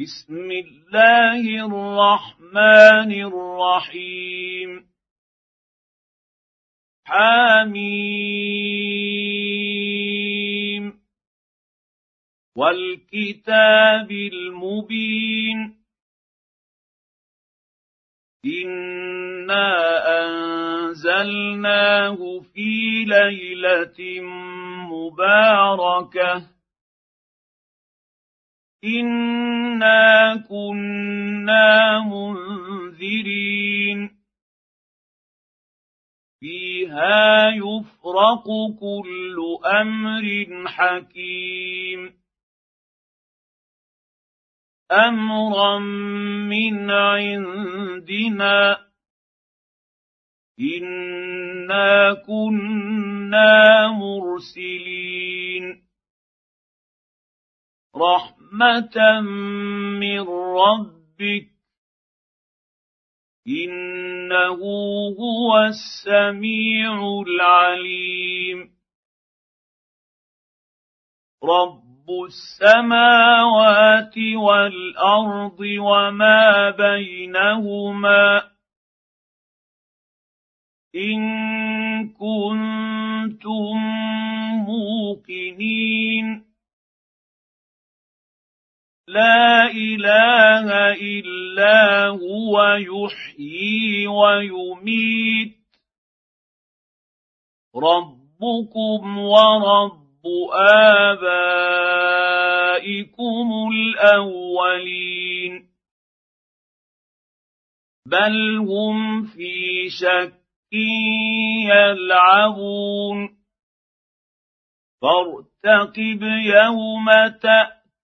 بسم الله الرحمن الرحيم. حميم. والكتاب المبين. إنا أنزلناه في ليلة مباركة. انا كنا منذرين فيها يفرق كل أمر حكيم امرا من عندنا انا كنا مرسلين رحمه من ربك انه هو السميع العليم رب السماوات والارض وما بينهما ان كنتم موقنين لا إله إلا هو يحيي ويميت. ربكم ورب آبائكم الأولين. بل هم في شك يلعبون. فارتقب يوم تأتي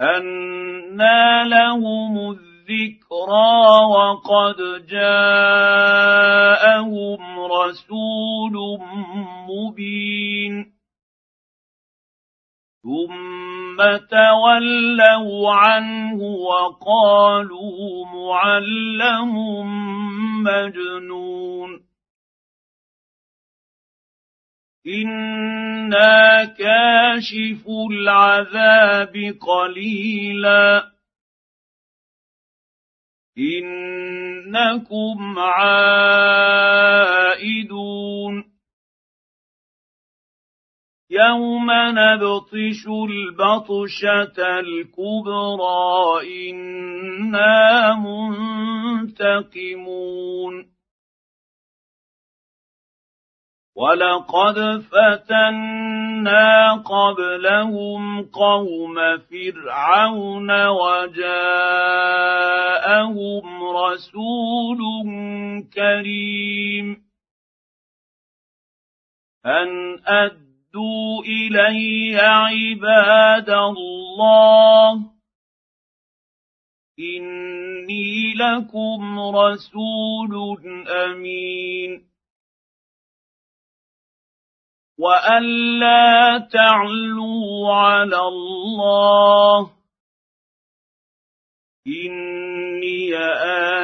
أنى لهم الذكرى وقد جاءهم رسول مبين ثم تولوا عنه وقالوا معلم مجنون أنا كاشف العذاب قليلا انكم عائدون يوم نبطش البطشه الكبرى أنا منتقمون ولقد فتنا قبلهم قوم فرعون وجاءهم رسول كريم ان ادوا الي عباد الله اني لكم رسول امين والا تعلوا على الله اني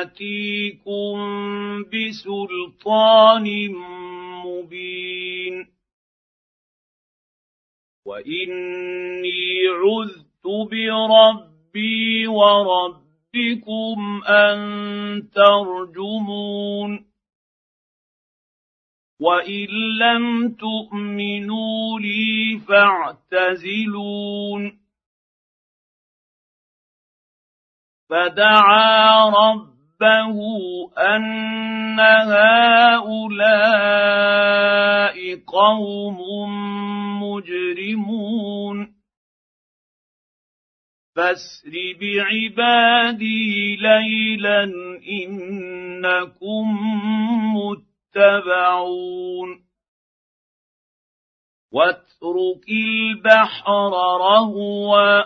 اتيكم بسلطان مبين واني عذت بربي وربكم ان ترجمون وان لم تؤمنوا لي فاعتزلون فدعا ربه ان هؤلاء قوم مجرمون فاسر بعبادي ليلا انكم يتبعون. واترك البحر رهوا.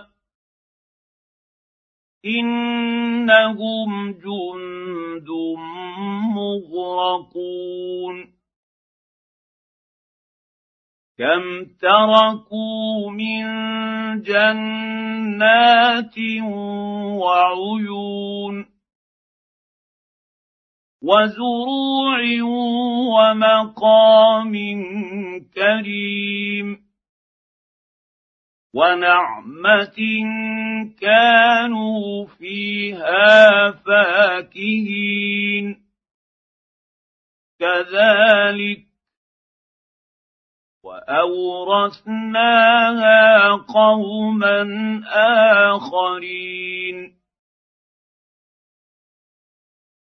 إنهم جند مغرقون. كم تركوا من جنات وعيون. وزروع ومقام كريم ونعمة كانوا فيها فاكهين. كذلك وأورثناها قوما آخرين.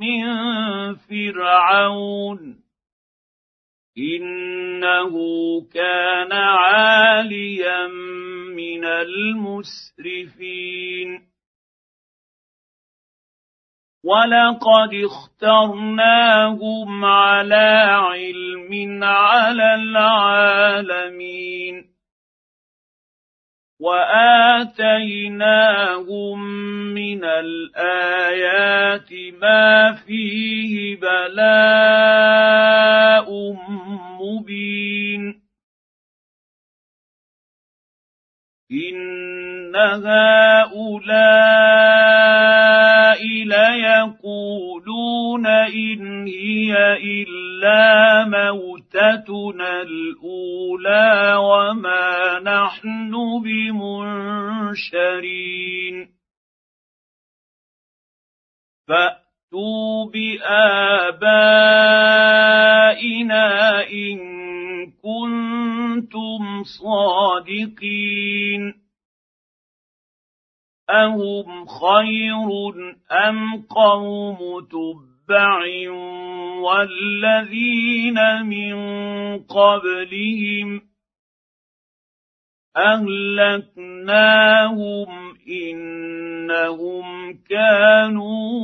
من فرعون. إنه كان عاليا من المسرفين. ولقد اخترناهم على علم على العالمين. واتيناهم من الايات ما فيه بلاء مبين ان هؤلاء ليقولون إن هي إلا موتتنا الأولى وما نحن بمنشرين. فأتوا بآبائنا إن كنتم صادقين. اهم خير ام قوم تبع والذين من قبلهم اهلكناهم انهم كانوا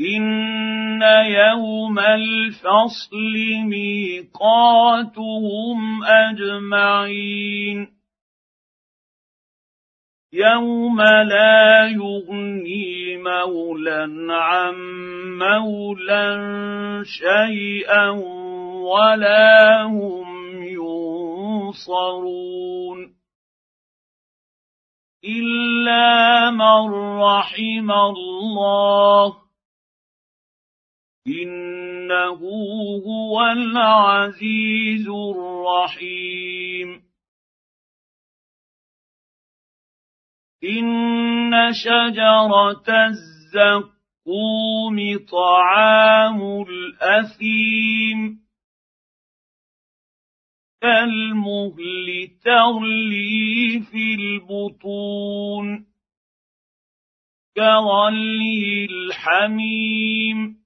ان يوم الفصل ميقاتهم اجمعين يوم لا يغني مولى عن مولى شيئا ولا هم ينصرون الا من رحم الله إنه هو العزيز الرحيم. إن شجرة الزقوم طعام الأثيم. كالمهل تغلي في البطون. كغلي الحميم.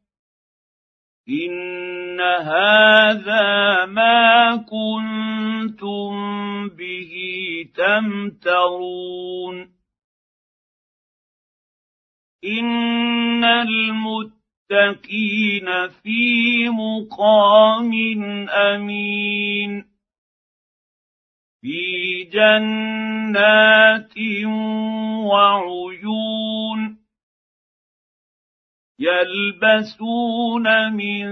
ان هذا ما كنتم به تمترون ان المتقين في مقام امين في جنات وعيون يلبسون من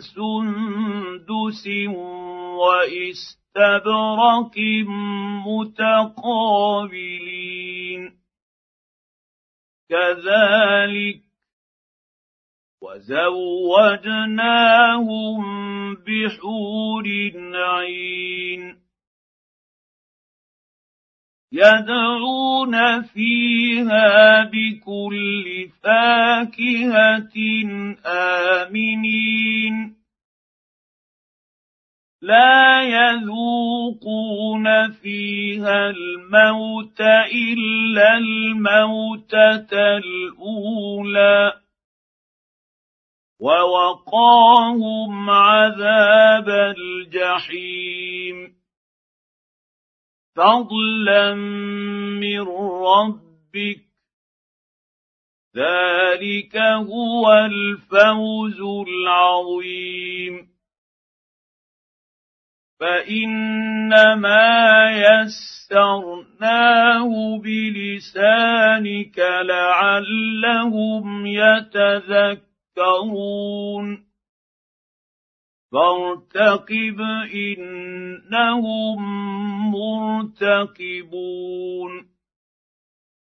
سندس واستبرق متقابلين. كذلك وزوجناهم بحور عين. يدعون فيها بكل فاكهة آمنين. لا يذوقون فيها الموت إلا الموتة الأولى. ووقاهم عذاب الجحيم. فضلا من ربك ذلك هو الفوز العظيم فانما يسرناه بلسانك لعلهم يتذكرون فارتقب إنهم مرتقبون.